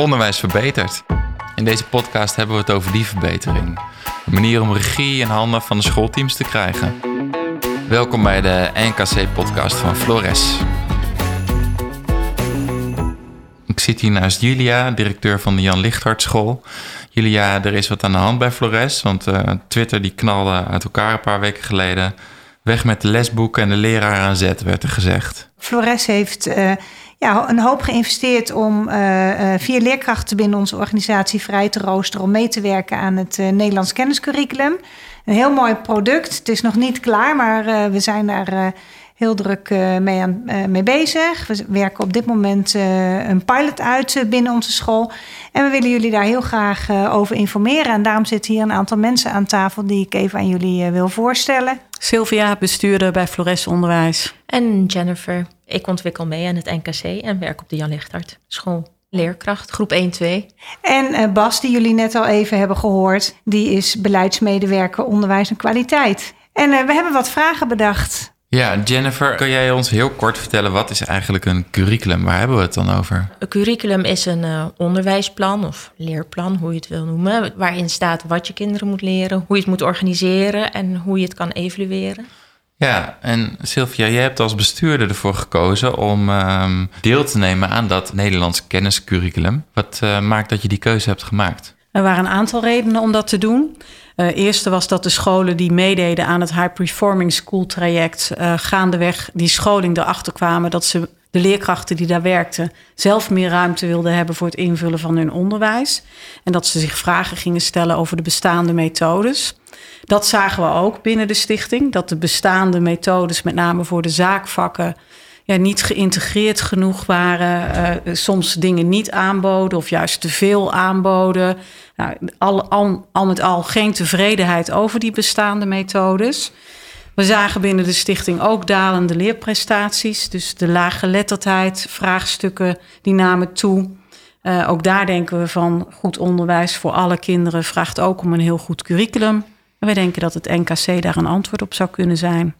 Onderwijs verbetert. In deze podcast hebben we het over die verbetering. Een manier om regie in handen van de schoolteams te krijgen. Welkom bij de NKC-podcast van Flores. Ik zit hier naast Julia, directeur van de Jan Lichthart School. Julia, er is wat aan de hand bij Flores, want uh, Twitter die knalde uit elkaar een paar weken geleden. Weg met de lesboeken en de leraar aan zet, werd er gezegd. Flores heeft uh, ja, een hoop geïnvesteerd om uh, vier leerkrachten binnen onze organisatie vrij te roosteren om mee te werken aan het Nederlands kenniscurriculum. Een heel mooi product. Het is nog niet klaar, maar we zijn daar heel druk mee, aan, mee bezig. We werken op dit moment een pilot uit binnen onze school. En we willen jullie daar heel graag over informeren. En daarom zitten hier een aantal mensen aan tafel die ik even aan jullie wil voorstellen. Sylvia, bestuurder bij Flores Onderwijs. En Jennifer, ik ontwikkel mee aan het NKC en werk op de Jan Lichtart School. Leerkracht, groep 1-2. En uh, Bas, die jullie net al even hebben gehoord, die is beleidsmedewerker onderwijs en kwaliteit. En uh, we hebben wat vragen bedacht. Ja, Jennifer, kan jij ons heel kort vertellen wat is eigenlijk een curriculum? Waar hebben we het dan over? Een curriculum is een uh, onderwijsplan of leerplan, hoe je het wil noemen, waarin staat wat je kinderen moet leren, hoe je het moet organiseren en hoe je het kan evalueren. Ja, en Sylvia, jij hebt als bestuurder ervoor gekozen om um, deel te nemen aan dat Nederlands kenniscurriculum. Wat uh, maakt dat je die keuze hebt gemaakt? Er waren een aantal redenen om dat te doen. Uh, eerste was dat de scholen die meededen aan het High Performing School traject uh, gaandeweg die scholing erachter kwamen dat ze de leerkrachten die daar werkten zelf meer ruimte wilden hebben voor het invullen van hun onderwijs. En dat ze zich vragen gingen stellen over de bestaande methodes. Dat zagen we ook binnen de stichting, dat de bestaande methodes, met name voor de zaakvakken, ja, niet geïntegreerd genoeg waren. Uh, soms dingen niet aanboden of juist te veel aanboden. Nou, al, al, met al geen tevredenheid over die bestaande methodes. We zagen binnen de stichting ook dalende leerprestaties. Dus de laaggeletterdheid, vraagstukken die namen toe. Uh, ook daar denken we van goed onderwijs voor alle kinderen vraagt ook om een heel goed curriculum. En wij denken dat het NKC daar een antwoord op zou kunnen zijn.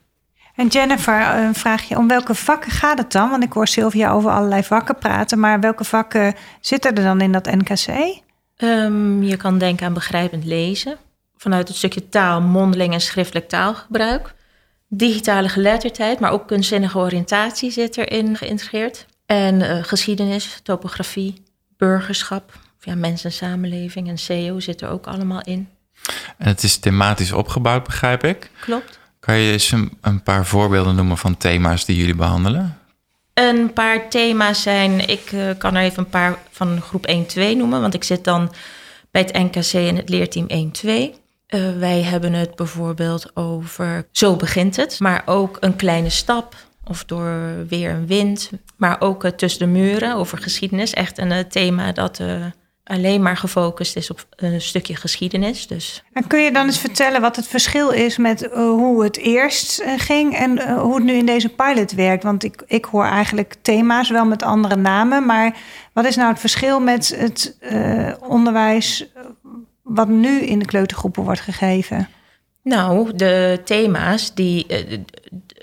En Jennifer, een vraagje: om welke vakken gaat het dan? Want ik hoor Sylvia over allerlei vakken praten, maar welke vakken zitten er dan in dat NKC? Um, je kan denken aan begrijpend lezen, vanuit het stukje taal, mondeling en schriftelijk taalgebruik. Digitale geletterdheid, maar ook kunstzinnige oriëntatie zit erin geïntegreerd. En uh, geschiedenis, topografie, burgerschap, ja, mens en samenleving en CEO zit er ook allemaal in. En het is thematisch opgebouwd, begrijp ik. Klopt. Kan je eens een, een paar voorbeelden noemen van thema's die jullie behandelen? Een paar thema's zijn, ik uh, kan er even een paar van groep 1-2 noemen, want ik zit dan bij het NKC en het leerteam 1-2. Uh, wij hebben het bijvoorbeeld over Zo begint het, maar ook een kleine stap of door weer een wind, maar ook uh, tussen de muren over geschiedenis. Echt een thema dat alleen maar gefocust is op een stukje geschiedenis. Dus. En kun je dan eens vertellen wat het verschil is met uh, hoe het eerst uh, ging en uh, hoe het nu in deze pilot werkt? Want ik, ik hoor eigenlijk thema's wel met andere namen, maar wat is nou het verschil met het onderwijs wat nu in de kleutergroepen wordt gegeven? Nou, de thema's, die,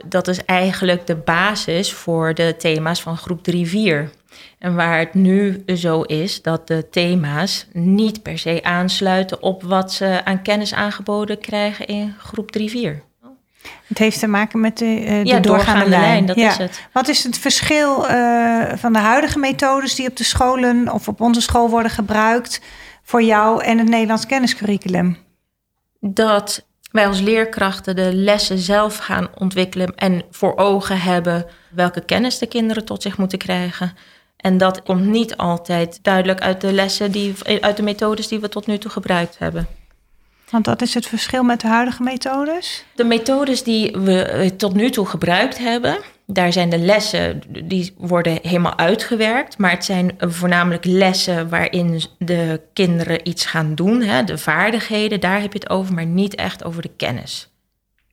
dat is eigenlijk de basis voor de thema's van groep 3-4. En waar het nu zo is dat de thema's niet per se aansluiten op wat ze aan kennis aangeboden krijgen in groep 3-4. Het heeft te maken met de, uh, de ja, doorgaande, doorgaande lijn. lijn. dat ja. is het. Wat is het verschil uh, van de huidige methodes die op de scholen of op onze school worden gebruikt voor jou en het Nederlands kenniscurriculum? Dat wij als leerkrachten de lessen zelf gaan ontwikkelen en voor ogen hebben welke kennis de kinderen tot zich moeten krijgen. En dat komt niet altijd duidelijk uit de lessen, die, uit de methodes die we tot nu toe gebruikt hebben. Want dat is het verschil met de huidige methodes? De methodes die we tot nu toe gebruikt hebben, daar zijn de lessen, die worden helemaal uitgewerkt. Maar het zijn voornamelijk lessen waarin de kinderen iets gaan doen. Hè, de vaardigheden, daar heb je het over, maar niet echt over de kennis.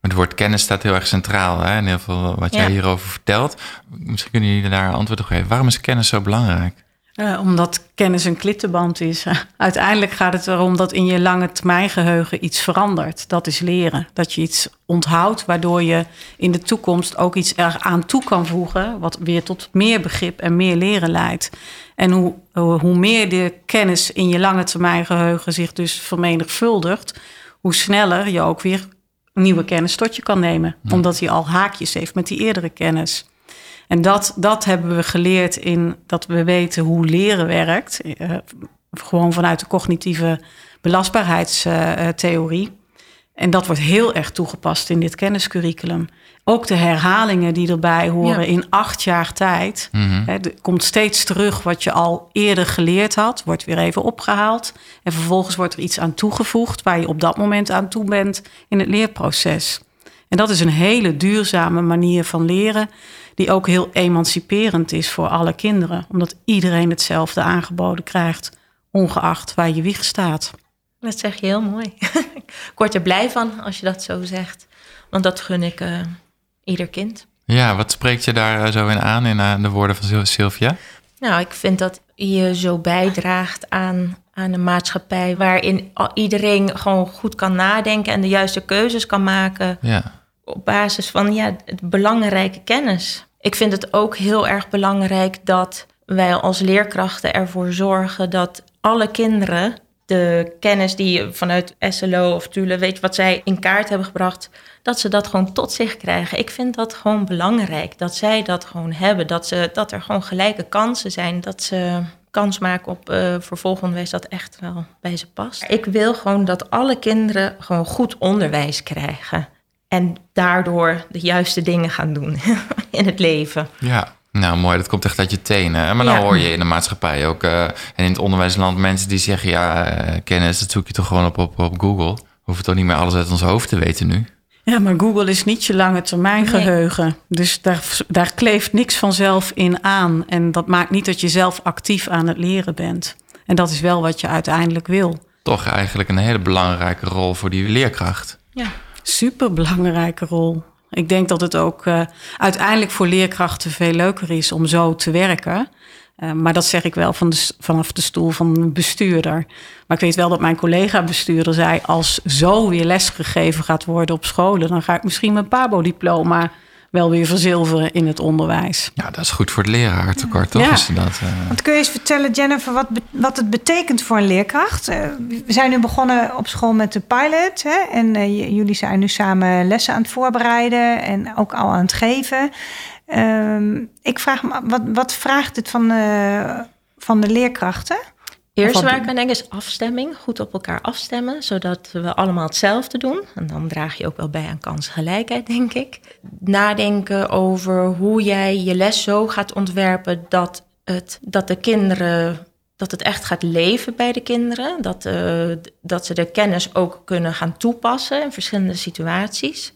Het woord kennis staat heel erg centraal hè, in heel veel wat jij ja. hierover vertelt. Misschien kunnen jullie daar een antwoord op geven. Waarom is kennis zo belangrijk? Uh, omdat kennis een klittenband is. Uiteindelijk gaat het erom dat in je lange termijn geheugen iets verandert. Dat is leren. Dat je iets onthoudt, waardoor je in de toekomst ook iets eraan toe kan voegen. Wat weer tot meer begrip en meer leren leidt. En hoe, hoe meer de kennis in je lange termijn geheugen zich dus vermenigvuldigt, hoe sneller je ook weer nieuwe kennis tot je kan nemen. Omdat hij al haakjes heeft met die eerdere kennis. En dat, dat hebben we geleerd in dat we weten hoe leren werkt. Uh, gewoon vanuit de cognitieve belastbaarheidstheorie. en dat wordt heel erg toegepast in dit kenniscurriculum. Ook de herhalingen die erbij horen in acht jaar tijd. Mm er komt steeds terug wat je al eerder geleerd had, wordt weer even opgehaald. En vervolgens wordt er iets aan toegevoegd waar je op dat moment aan toe bent in het leerproces. En dat is een hele duurzame manier van leren, die ook heel emanciperend is voor alle kinderen, omdat iedereen hetzelfde aangeboden krijgt, ongeacht waar je wieg staat. Dat zeg je heel mooi. ik word er blij van als je dat zo zegt, want dat gun ik uh, ieder kind. Ja, wat spreekt je daar eh, zo in aan in uh, de woorden van Sylvia? Nou, ik vind dat je zo bijdraagt aan, aan een maatschappij waarin iedereen gewoon goed kan nadenken en de juiste keuzes kan maken. Ja. Op basis van ja, belangrijke kennis. Ik vind het ook heel erg belangrijk dat wij als leerkrachten ervoor zorgen dat alle kinderen de kennis die vanuit SLO of Tule, weet je wat zij in kaart hebben gebracht, dat ze dat gewoon tot zich krijgen. Ik vind dat gewoon belangrijk, dat zij dat gewoon hebben, dat, ze, dat er gewoon gelijke kansen zijn, dat ze kans maken op uh, vervolgonderwijs dat echt wel bij ze past. Ik wil gewoon dat alle kinderen gewoon goed onderwijs krijgen en daardoor de juiste dingen gaan doen in het leven. Ja. Nou, mooi. Dat komt echt uit je tenen. Maar dan hoor je in de maatschappij ook... Uh, en in het onderwijsland mensen die zeggen... ja, uh, kennis, dat zoek je toch gewoon op, op, op Google. We hoeven toch niet meer alles uit ons hoofd te weten nu? Ja, maar Google is niet je lange termijn geheugen. Dus daar, daar kleeft niks vanzelf in aan. En dat maakt niet dat je zelf actief aan het leren bent. En dat is wel wat je uiteindelijk wil. Toch eigenlijk een hele belangrijke rol voor die leerkracht. Ja, super belangrijke rol. Ik denk dat het ook uh, uiteindelijk voor leerkrachten veel leuker is om zo te werken. Uh, maar dat zeg ik wel van de, vanaf de stoel van een bestuurder. Maar ik weet wel dat mijn collega-bestuurder zei: als zo weer lesgegeven gaat worden op scholen, dan ga ik misschien mijn PABO-diploma wel weer verzilveren in het onderwijs. Ja, dat is goed voor het leraartekort, toch? Ja. Is dat, uh... Want kun je eens vertellen, Jennifer, wat, wat het betekent voor een leerkracht? Uh, we zijn nu begonnen op school met de pilot. Hè? En uh, jullie zijn nu samen lessen aan het voorbereiden en ook al aan het geven. Ehm, ik vraag me, wat, wat vraagt het van, van de leerkrachten? Eerst waar ik aan denk is afstemming. Goed op elkaar afstemmen, zodat we allemaal hetzelfde doen. En dan draag je ook wel bij aan kansgelijkheid, denk ik. Nadenken over hoe jij je les zo gaat ontwerpen dat, het, dat de kinderen dat het echt gaat leven bij de kinderen. Dat, uh, dat ze de kennis ook kunnen gaan toepassen in verschillende situaties.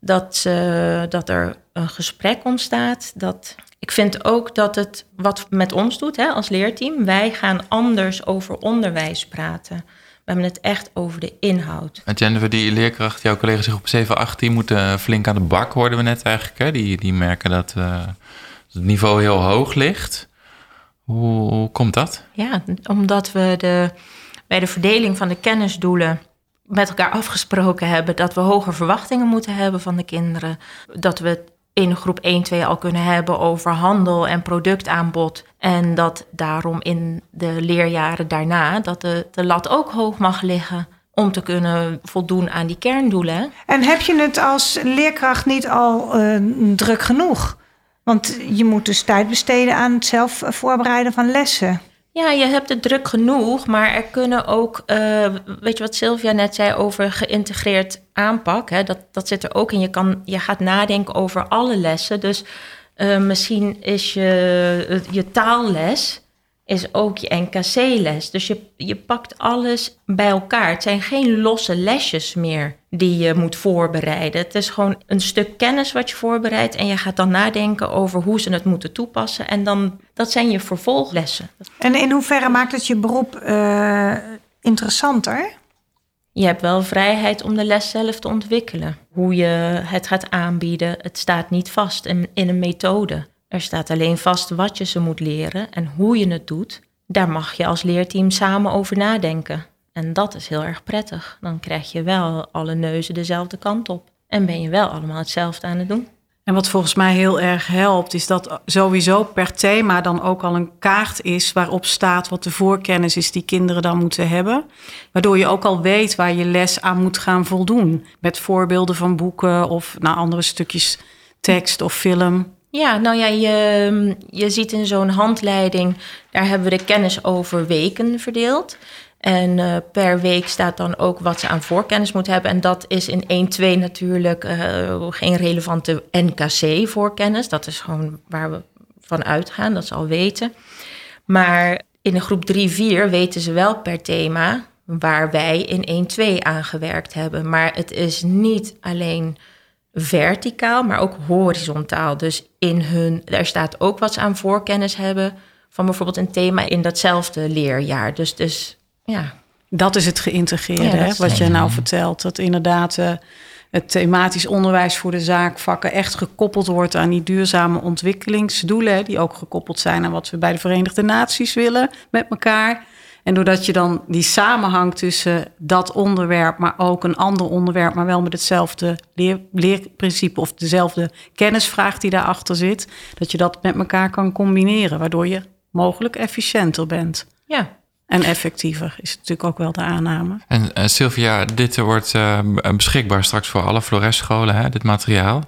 Dat, uh, dat er een gesprek ontstaat. Dat ik vind ook dat het wat met ons doet hè, als leerteam. Wij gaan anders over onderwijs praten. We hebben het echt over de inhoud. En Jennifer, die leerkracht, jouw collega's zich op 7, 18 moeten flink aan de bak, hoorden we net eigenlijk. Hè? Die, die merken dat uh, het niveau heel hoog ligt. Hoe, hoe komt dat? Ja, omdat we de, bij de verdeling van de kennisdoelen met elkaar afgesproken hebben dat we hoger verwachtingen moeten hebben van de kinderen. Dat we in groep 1, 2 al kunnen hebben over handel en productaanbod. En dat daarom in de leerjaren daarna dat de, de lat ook hoog mag liggen om te kunnen voldoen aan die kerndoelen. En heb je het als leerkracht niet al uh, druk genoeg? Want je moet dus tijd besteden aan het zelf voorbereiden van lessen. Ja, je hebt het druk genoeg, maar er kunnen ook, uh, weet je wat Sylvia net zei over geïntegreerd aanpak, hè, dat, dat zit er ook in. Je, kan, je gaat nadenken over alle lessen. Dus uh, misschien is je, je taalles is ook je NKC-les. Dus je, je pakt alles bij elkaar. Het zijn geen losse lesjes meer die je moet voorbereiden. Het is gewoon een stuk kennis wat je voorbereidt en je gaat dan nadenken over hoe ze het moeten toepassen. En dan, dat zijn je vervolglessen. En in hoeverre maakt het je beroep uh, interessanter? Je hebt wel vrijheid om de les zelf te ontwikkelen. Hoe je het gaat aanbieden, het staat niet vast in, in een methode. Er staat alleen vast wat je ze moet leren en hoe je het doet. daar mag je als leerteam samen over nadenken. En dat is heel erg prettig. Dan krijg je wel alle neuzen dezelfde kant op. En ben je wel allemaal hetzelfde aan het doen. En wat volgens mij heel erg helpt, is dat sowieso per thema dan ook al een kaart is waarop staat wat de voorkennis is die kinderen dan moeten hebben. Waardoor je ook al weet waar je les aan moet gaan voldoen. Met voorbeelden van boeken of naar andere stukjes tekst of film. Ja, nou ja, je, je ziet in zo'n handleiding, daar hebben we de kennis over weken verdeeld. En uh, per week staat dan ook wat ze aan voorkennis moeten hebben. En dat is in 1-2 natuurlijk uh, geen relevante NKC-voorkennis. Dat is gewoon waar we van uitgaan, dat ze al weten. Maar in de groep 3-4 weten ze wel per thema waar wij in 1-2 aan gewerkt hebben. Maar het is niet alleen verticaal, maar ook horizontaal. Dus in hun, er staat ook wat ze aan voorkennis hebben van bijvoorbeeld een thema in datzelfde leerjaar. Dus, dus ja. Dat is het geïntegreerde, hè, wat je nou vertelt. Dat inderdaad uh, het thematisch onderwijs voor de zaakvakken echt gekoppeld wordt aan die duurzame ontwikkelingsdoelen, die ook gekoppeld zijn aan wat we bij de Verenigde Naties willen met elkaar. En doordat je dan die samenhang tussen dat onderwerp, maar ook een ander onderwerp, maar wel met hetzelfde leer, leerprincipe of dezelfde kennisvraag die daarachter zit, dat je dat met elkaar kan combineren, waardoor je mogelijk efficiënter bent. Ja. En effectiever is natuurlijk ook wel de aanname. En uh, Sylvia, dit wordt uh, beschikbaar straks voor alle Flores-scholen, hè, dit materiaal.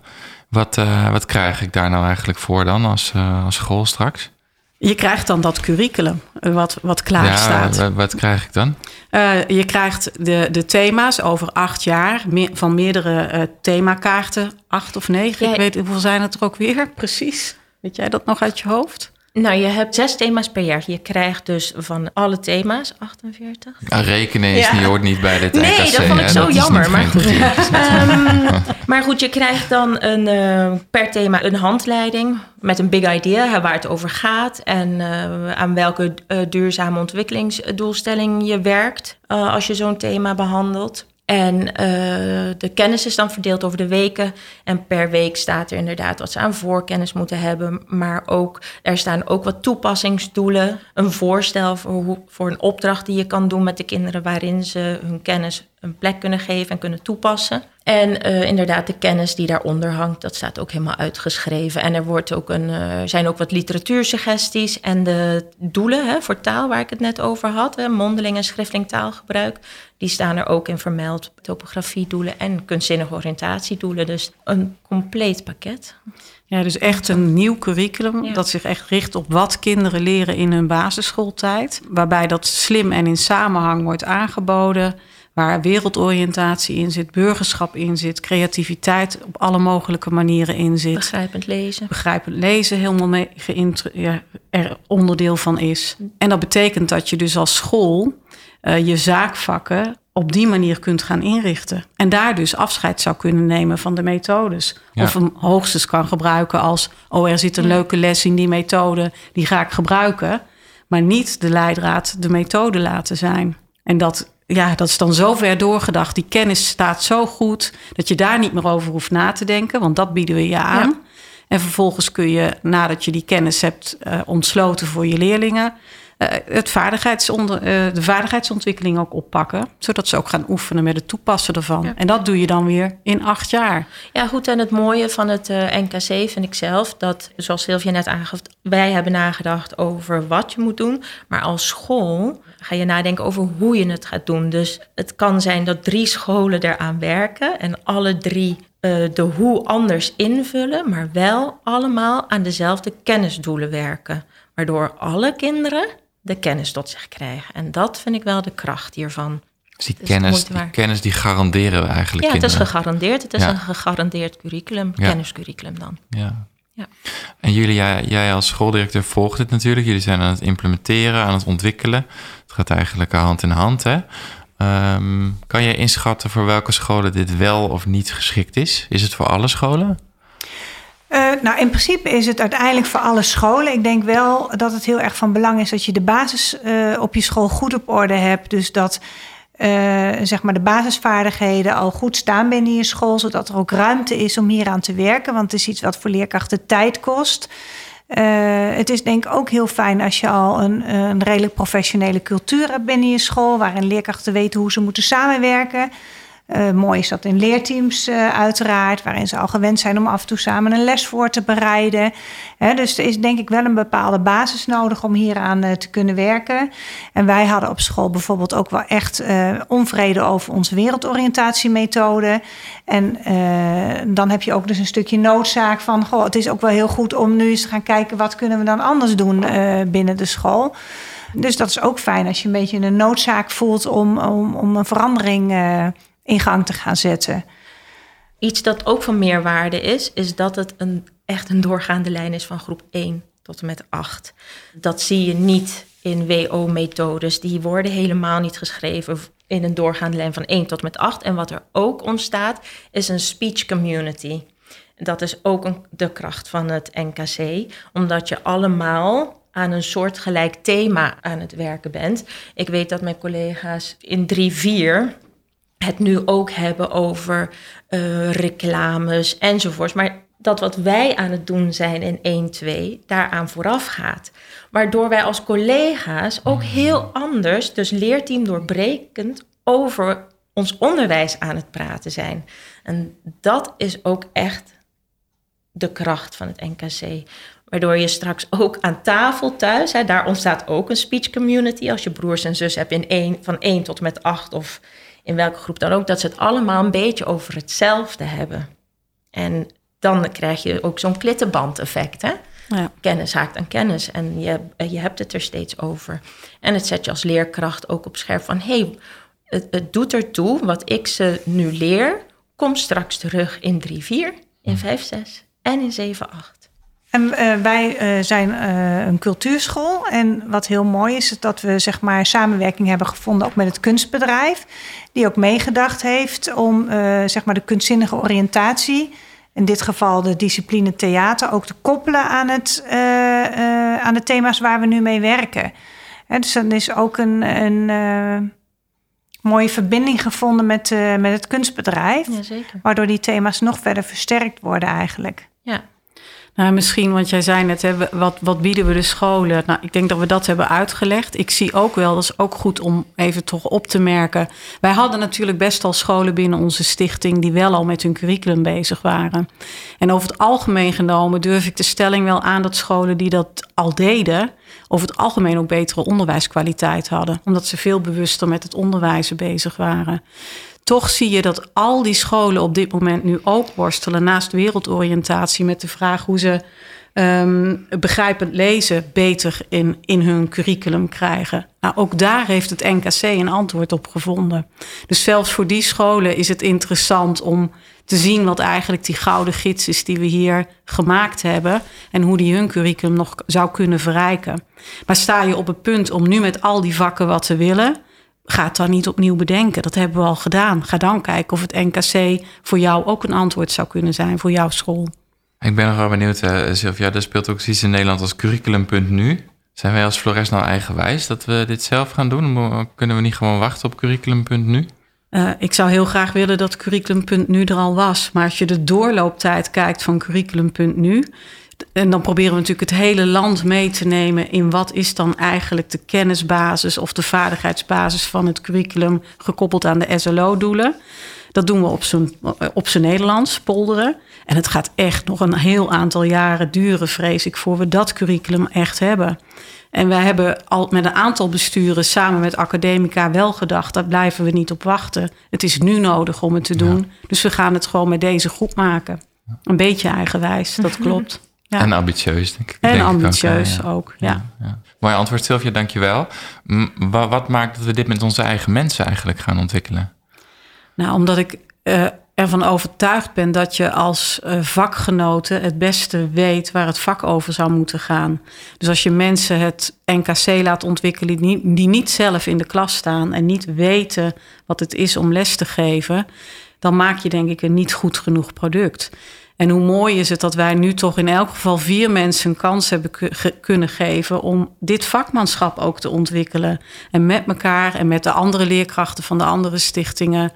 Wat, uh, wat krijg ik daar nou eigenlijk voor dan als, als school straks? Je krijgt dan dat curriculum wat, wat klaar ja, staat. Wat krijg ik dan? Uh, je krijgt de, de thema's over acht jaar me, van meerdere uh, themakaarten. Acht of negen, ja, ik weet hoeveel zijn het er ook weer precies. Weet jij dat nog uit je hoofd? Nou, je hebt zes thema's per jaar. Je krijgt dus van alle thema's 48. Ja, rekenen is ja. niet, hoort niet bij dit Nee, NKC, dat vond ik hè? zo dat jammer. Maar goed. um, maar goed, je krijgt dan een, uh, per thema een handleiding met een big idea waar het over gaat en uh, aan welke uh, duurzame ontwikkelingsdoelstelling je werkt als je zo'n thema behandelt. En uh, de kennis is dan verdeeld over de weken. En per week staat er inderdaad wat ze aan voorkennis moeten hebben. Maar ook, er staan ook wat toepassingsdoelen. Een voorstel voor, hoe, voor een opdracht die je kan doen met de kinderen... waarin ze hun kennis een plek kunnen geven en kunnen toepassen. En uh, inderdaad, de kennis die daaronder hangt, dat staat ook helemaal uitgeschreven. En er wordt ook een, uh, zijn ook wat literatuursuggesties. En de doelen hè, voor taal, waar ik het net over had, hè, mondeling en schriftelijk taalgebruik, die staan er ook in vermeld. Topografiedoelen en kunstzinnige oriëntatiedoelen. Dus een compleet pakket. Ja, dus echt een nieuw curriculum ja. dat zich echt richt op wat kinderen leren in hun basisschooltijd. Waarbij dat slim en in samenhang wordt aangeboden waar wereldoriëntatie in zit, burgerschap in zit, creativiteit op alle mogelijke manieren in zit. Begrijpend lezen. Begrijpend lezen helemaal mee ja, er onderdeel van is. En dat betekent dat je dus als school uh, je zaakvakken op die manier kunt gaan inrichten. En daar dus afscheid zou kunnen nemen van de methodes. Ja. Of hem hoogstens kan gebruiken als... oh, er zit een ja. leuke les in die methode, die ga ik gebruiken. Maar niet de leidraad de methode laten zijn. En dat ja, dat is dan zo ver doorgedacht. Die kennis staat zo goed dat je daar niet meer over hoeft na te denken, want dat bieden we je aan. Ja. En vervolgens kun je, nadat je die kennis hebt uh, ontsloten voor je leerlingen, het vaardigheidsonder, uh, de vaardigheidsontwikkeling ook oppakken. Zodat ze ook gaan oefenen met het toepassen ervan. Ja. En dat doe je dan weer in acht jaar. Ja, goed. En het mooie van het NKC vind ik zelf dat, zoals Sylvia net aangaf, wij hebben nagedacht over wat je moet doen. Maar als school ga je nadenken over hoe je het gaat doen. Dus het kan zijn dat drie scholen eraan werken en alle drie uh, de hoe anders invullen, maar wel allemaal aan dezelfde kennisdoelen werken. Waardoor alle kinderen de kennis tot zich krijgen. En dat vind ik wel de kracht hiervan. Dus die, kennis, die kennis die garanderen we eigenlijk Ja, kinderen. het is gegarandeerd. Het is ja. een gegarandeerd curriculum, ja. kenniscurriculum dan. Ja. Ja. En jullie, jij, jij als schooldirecteur volgt het natuurlijk. Jullie zijn aan het implementeren, aan het ontwikkelen. Het gaat eigenlijk hand in hand. Hè? Um, kan je inschatten voor welke scholen dit wel of niet geschikt is? Is het voor alle scholen? Uh, nou, in principe is het uiteindelijk voor alle scholen. Ik denk wel dat het heel erg van belang is dat je de basis uh, op je school goed op orde hebt. Dus dat uh, zeg maar de basisvaardigheden al goed staan binnen je school, zodat er ook ruimte is om hieraan te werken. Want het is iets wat voor leerkrachten tijd kost. het is denk ik ook heel fijn als je al een, een redelijk professionele cultuur hebt binnen je school, waarin leerkrachten weten hoe ze moeten samenwerken. Uh, mooi is dat in leerteams uh, uiteraard, waarin ze al gewend zijn om af en toe samen een les voor te bereiden. dus er is denk ik wel een bepaalde basis nodig om hieraan uh, te kunnen werken. En wij hadden op school bijvoorbeeld ook wel echt onvrede over onze wereldoriëntatiemethode. En dan heb je ook dus een stukje noodzaak van, goh, het is ook wel heel goed om nu eens te gaan kijken wat kunnen we dan anders doen binnen de school. Dus dat is ook fijn als je een beetje een noodzaak voelt om, om, om een verandering in gang te gaan zetten. Iets dat ook van meerwaarde is, is dat het een, echt een doorgaande lijn is van groep 1 tot en met 8. Dat zie je niet in WO-methodes. Die worden helemaal niet geschreven in een doorgaande lijn van 1 tot met 8. En wat er ook ontstaat, is een speech community. Dat is ook een, de kracht van het NKC, omdat je allemaal aan een soortgelijk thema aan het werken bent. Ik weet dat mijn collega's in 3-4 het nu ook hebben over uh, reclames enzovoorts. Maar dat wat wij aan het doen zijn in 1-2 daaraan vooraf gaat. Waardoor wij als collega's ook heel anders, dus leerteam doorbrekend, over ons onderwijs aan het praten zijn. En dat is ook echt de kracht van het NKC. Waardoor je straks ook aan tafel thuis, hè, daar ontstaat ook een speech community. Als je broers en zus hebt in één, van 1 tot met 8 of in welke groep dan ook, dat ze het allemaal een beetje over hetzelfde hebben. En dan krijg je ook zo'n klittenband-effect. Hè? Ja. Kennis haakt aan kennis en je, je hebt het er steeds over. En het zet je als leerkracht ook op scherp van: hé, hey, het, het doet ertoe wat ik ze nu leer, komt straks terug in 3, 4, in 5, 6 en in 7, 8. En uh, wij uh, zijn uh, een cultuurschool. En wat heel mooi is, is dat we zeg maar, samenwerking hebben gevonden ook met het kunstbedrijf. Die ook meegedacht heeft om zeg maar de kunstzinnige oriëntatie, in dit geval de discipline theater, ook te koppelen aan, het, aan de thema's waar we nu mee werken. En dus dan is ook een, een mooie verbinding gevonden met, met het kunstbedrijf. Waardoor die thema's nog verder versterkt worden eigenlijk. Ja. Nou, misschien, want jij zei net, hè, wat, wat bieden we de scholen? Nou, ik denk dat we dat hebben uitgelegd. Ik zie ook wel, dat is ook goed om even toch op te merken. Wij hadden natuurlijk best al scholen binnen onze stichting die wel al met hun curriculum bezig waren. En over het algemeen genomen durf ik de stelling wel aan dat scholen die dat al deden, over het algemeen ook betere onderwijskwaliteit hadden. Omdat ze veel bewuster met het onderwijzen bezig waren toch zie je dat al die scholen op dit moment nu ook worstelen naast wereldoriëntatie met de vraag hoe ze um, begrijpend lezen beter in, in hun curriculum krijgen. Nou, ook daar heeft het NKC een antwoord op gevonden. Dus zelfs voor die scholen is het interessant om te zien wat eigenlijk die gouden gids is die we hier gemaakt hebben en hoe die hun curriculum nog zou kunnen verrijken. Maar sta je op het punt om nu met al die vakken wat te willen, ga het dan niet opnieuw bedenken. Dat hebben we al gedaan. Ga dan kijken of het NKC voor jou ook een antwoord zou kunnen zijn voor jouw school. Ik ben nog wel benieuwd, uh, Sylvia. Er speelt ook iets in Nederland als curriculum.nu. Zijn wij als Flores nou eigenwijs dat we dit zelf gaan doen? Kunnen we niet gewoon wachten op curriculum.nu? Uh, ik zou heel graag willen dat curriculum.nu er al was. Maar als je de doorlooptijd kijkt van curriculum.nu, en dan proberen we natuurlijk het hele land mee te nemen in wat is dan eigenlijk de kennisbasis of de vaardigheidsbasis van het curriculum gekoppeld aan de SLO-doelen. Dat doen we op zijn, op zijn Nederlands, polderen. En het gaat echt nog een heel aantal jaren duren, vrees ik, voor we dat curriculum echt hebben. En wij hebben al met een aantal besturen samen met academica wel gedacht, daar blijven we niet op wachten. Het is nu nodig om het te doen. Dus we gaan het gewoon met deze groep maken. Een beetje eigenwijs, dat klopt. Ja. En ambitieus, denk ik. En denk ambitieus ook, ja. ja. Mooi antwoord, Sylvia, dankjewel. Wat, wat maakt dat we dit met onze eigen mensen eigenlijk gaan ontwikkelen? Nou, omdat ik uh, ervan overtuigd ben dat je als uh, vakgenoten het beste weet waar het vak over zou moeten gaan. Dus als je mensen het NKC laat ontwikkelen die, die niet zelf in de klas staan en niet weten wat het is om les te geven, dan maak je denk ik een niet goed genoeg product. En hoe mooi is het dat wij nu toch in elk geval vier mensen een kans hebben kunnen geven om dit vakmanschap ook te ontwikkelen. En met elkaar en met de andere leerkrachten van de andere stichtingen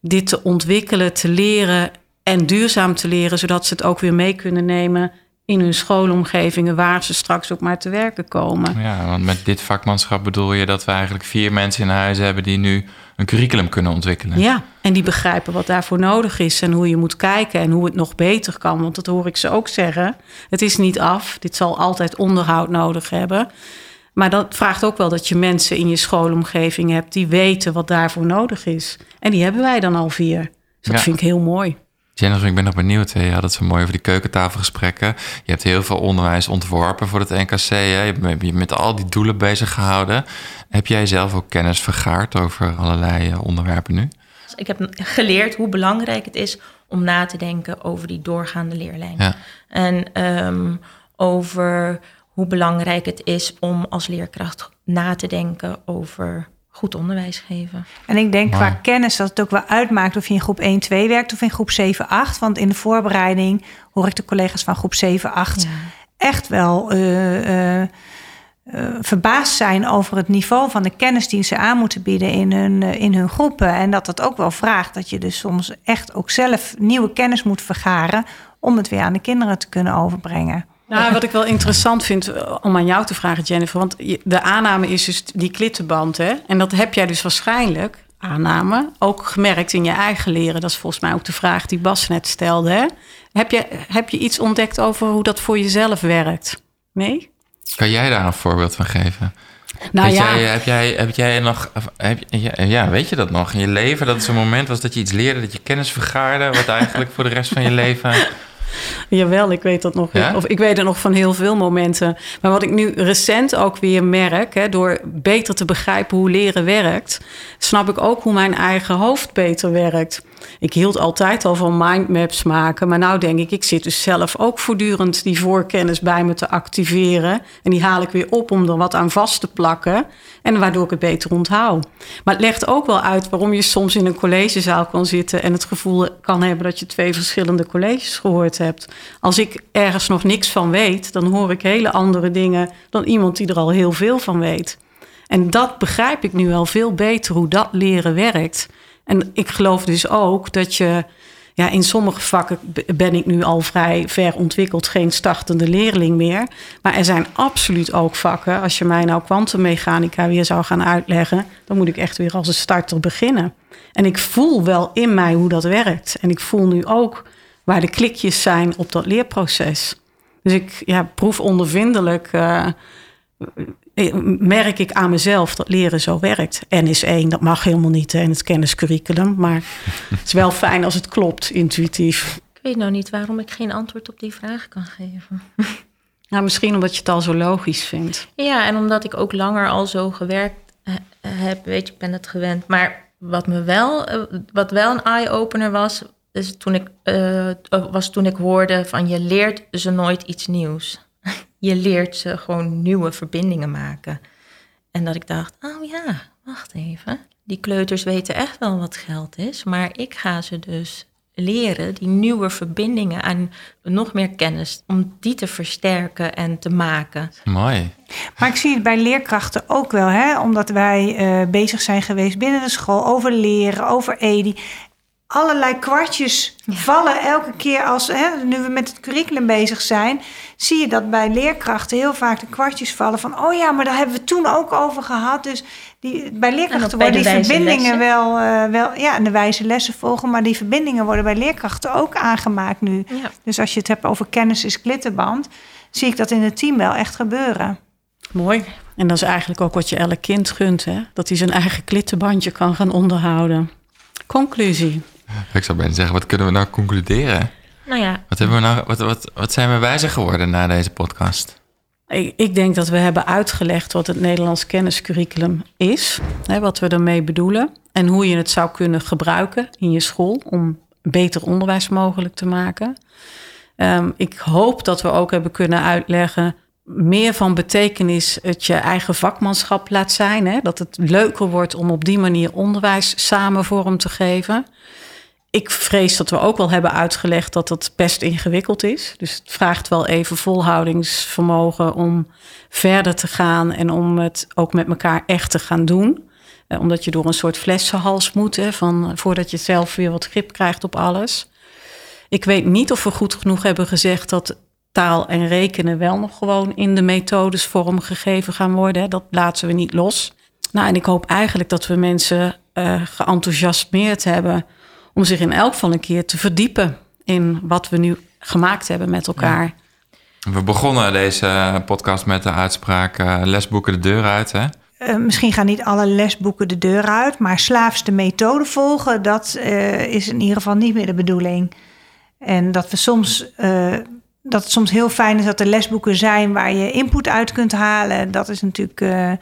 dit te ontwikkelen, te leren en duurzaam te leren, zodat ze het ook weer mee kunnen nemen in hun schoolomgevingen waar ze straks ook maar te werken komen. Ja, want met dit vakmanschap bedoel je dat we eigenlijk vier mensen in huis hebben die nu een curriculum kunnen ontwikkelen. Ja, en die begrijpen wat daarvoor nodig is en hoe je moet kijken en hoe het nog beter kan. Want dat hoor ik ze ook zeggen. Het is niet af. Dit zal altijd onderhoud nodig hebben. Maar dat vraagt ook wel dat je mensen in je schoolomgeving hebt die weten wat daarvoor nodig is. En die hebben wij dan al vier. Dus dat Ja. vind ik heel mooi. Jennifer, ik ben nog benieuwd. hè. Je had het zo mooi over die keukentafelgesprekken. Je hebt heel veel onderwijs ontworpen voor het NKC. Hè? Je hebt je met al die doelen bezig gehouden. Heb jij zelf ook kennis vergaard over allerlei eh, onderwerpen nu? Ik heb geleerd hoe belangrijk het is om na te denken over die doorgaande leerlijn. Ja. En ehm, over hoe belangrijk het is om als leerkracht na te denken over goed onderwijs geven. En ik denk qua kennis dat het ook wel uitmaakt of je in groep 1, 2 werkt of in groep 7, 8. Want in de voorbereiding hoor ik de collega's van groep 7, 8 Ja. echt wel eh, eh, eh, verbaasd zijn over het niveau van de kennis die ze aan moeten bieden in hun, in hun groepen. En dat dat ook wel vraagt dat je dus soms echt ook zelf nieuwe kennis moet vergaren om het weer aan de kinderen te kunnen overbrengen. Nou, wat ik wel interessant vind eh, om aan jou te vragen, Jennifer. Want de aanname is dus die klittenband. Hè? En dat heb jij dus waarschijnlijk, aanname, ook gemerkt in je eigen leren. Dat is volgens mij ook de vraag die Bas net stelde. Hè? Heb, je, heb je iets ontdekt over hoe dat voor jezelf werkt? Nee? Kan jij daar een voorbeeld van geven? Nou weet ja, jij, heb, jij, heb jij nog... Heb, ja, ja, weet je dat nog? In je leven dat het zo'n moment was dat je iets leerde... dat je kennis vergaarde... wat eigenlijk voor de rest van je leven... Jawel, ik weet dat nog. Ja? Of ik weet het nog van heel veel momenten. Maar wat ik nu recent ook weer merk, hè, door beter te begrijpen hoe leren werkt, snap ik ook hoe mijn eigen hoofd beter werkt. Ik hield altijd al van mindmaps maken, maar nou denk ik, ik zit dus zelf ook voortdurend die voorkennis bij me te activeren. En die haal ik weer op om er wat aan vast te plakken. En waardoor ik het beter onthoud. Maar het legt ook wel uit waarom je soms in een collegezaal kan zitten en het gevoel kan hebben dat je twee verschillende colleges gehoord hebt. Als ik ergens nog niks van weet, dan hoor ik hele andere dingen dan iemand die er al heel veel van weet. En dat begrijp ik nu wel veel beter hoe dat leren werkt. En ik geloof dus ook dat je. Ja, in sommige vakken ben ik nu al vrij ver ontwikkeld, geen startende leerling meer. Maar er zijn absoluut ook vakken. Als je mij nou kwantummechanica weer zou gaan uitleggen, dan moet ik echt weer als een starter beginnen. En ik voel wel in mij hoe dat werkt. En ik voel nu ook waar de klikjes zijn op dat leerproces. Dus ik ja, proef ondervindelijk. eh, merk ik aan mezelf dat leren zo werkt. N is één, dat mag helemaal niet in het kenniscurriculum. Maar het is wel fijn als het klopt, intuïtief. Ik weet nou niet waarom ik geen antwoord op die vraag kan geven. Nou, misschien omdat je het al zo logisch vindt. Ja, en omdat ik ook langer al zo gewerkt eh, heb, weet je, ik ben het gewend. Maar wat me wel, eh, wat wel een eye-opener was, is toen ik, eh, was toen ik hoorde van je leert ze nooit iets nieuws. Je leert ze gewoon nieuwe verbindingen maken. En dat ik dacht, oh ja, wacht even. Die kleuters weten echt wel wat geld is, maar ik ga ze dus leren die nieuwe verbindingen aan nog meer kennis, om die te versterken en te maken. Mooi. Maar ik zie het bij leerkrachten ook wel, hè? omdat wij eh, bezig zijn geweest binnen de school over leren, over EDI. Allerlei kwartjes vallen elke keer als, hè, nu we met het curriculum bezig zijn, zie je dat bij leerkrachten heel vaak de kwartjes vallen van, oh ja, maar daar hebben we toen ook over gehad. Dus die, bij En leerkrachten bij worden de die verbindingen lessen. wel, eh, wel, ja, en de wijze lessen volgen, maar die verbindingen worden bij leerkrachten ook aangemaakt nu. Ja. Dus als je het hebt over kennis is klittenband, zie ik dat in het team wel echt gebeuren. Mooi. En dat is eigenlijk ook wat je elk kind gunt, hè? Dat hij zijn eigen klittenbandje kan gaan onderhouden. Conclusie. Ik zou bijna zeggen, wat kunnen we nou concluderen? Nou ja, Wat, hebben we nou, wat, wat, wat zijn we wijzer geworden na deze podcast? Ik, ik denk dat we hebben uitgelegd wat het Nederlands kenniscurriculum is, hè, wat we ermee bedoelen en hoe je het zou kunnen gebruiken in je school om beter onderwijs mogelijk te maken. Ehm, ik hoop dat we ook hebben kunnen uitleggen meer van betekenis het je eigen vakmanschap laat zijn. Hè? Dat het leuker wordt om op die manier onderwijs samen vorm te geven. Ik vrees dat we ook wel hebben uitgelegd dat het best ingewikkeld is. Dus het vraagt wel even volhoudingsvermogen om verder te gaan en om het ook met elkaar echt te gaan doen. Eh, omdat je door een soort flessenhals moet, hè, van, voordat je zelf weer wat grip krijgt op alles. Ik weet niet of we goed genoeg hebben gezegd dat taal en rekenen wel nog gewoon in de methodes vormgegeven gaan worden. Dat laten we niet los. Nou, en ik hoop eigenlijk dat we mensen uh, geenthousiasmeerd hebben om zich in elk van een keer te verdiepen in wat we nu gemaakt hebben met elkaar. We begonnen deze podcast met de uitspraak uh, lesboeken de deur uit. Hè? Uh, misschien gaan niet alle lesboeken de deur uit, maar slaafste methode volgen, dat uh, is in ieder geval niet meer de bedoeling. En dat we soms dat het soms heel fijn is dat er lesboeken zijn waar je input uit kunt halen. Dat is natuurlijk uh,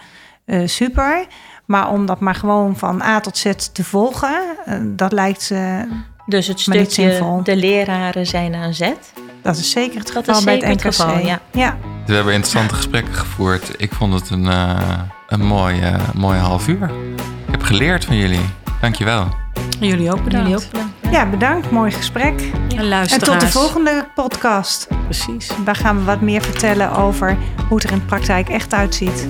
super. Maar om dat maar gewoon van A tot Z te volgen, uh, dat lijkt uh, Dus het stukje de leraren zijn aan zet. Dat is zeker het geval bij het NKC. Het geval, ja. ja. We hebben interessante gesprekken gevoerd. Ik vond het een, een mooi, mooie half uur. Ik heb geleerd van jullie. Dankjewel. Jullie ook bedankt. Jullie ook bedankt. Ja, bedankt. Mooi gesprek. En, en tot de volgende podcast. Precies. Daar gaan we wat meer vertellen over hoe het er in de praktijk echt uitziet.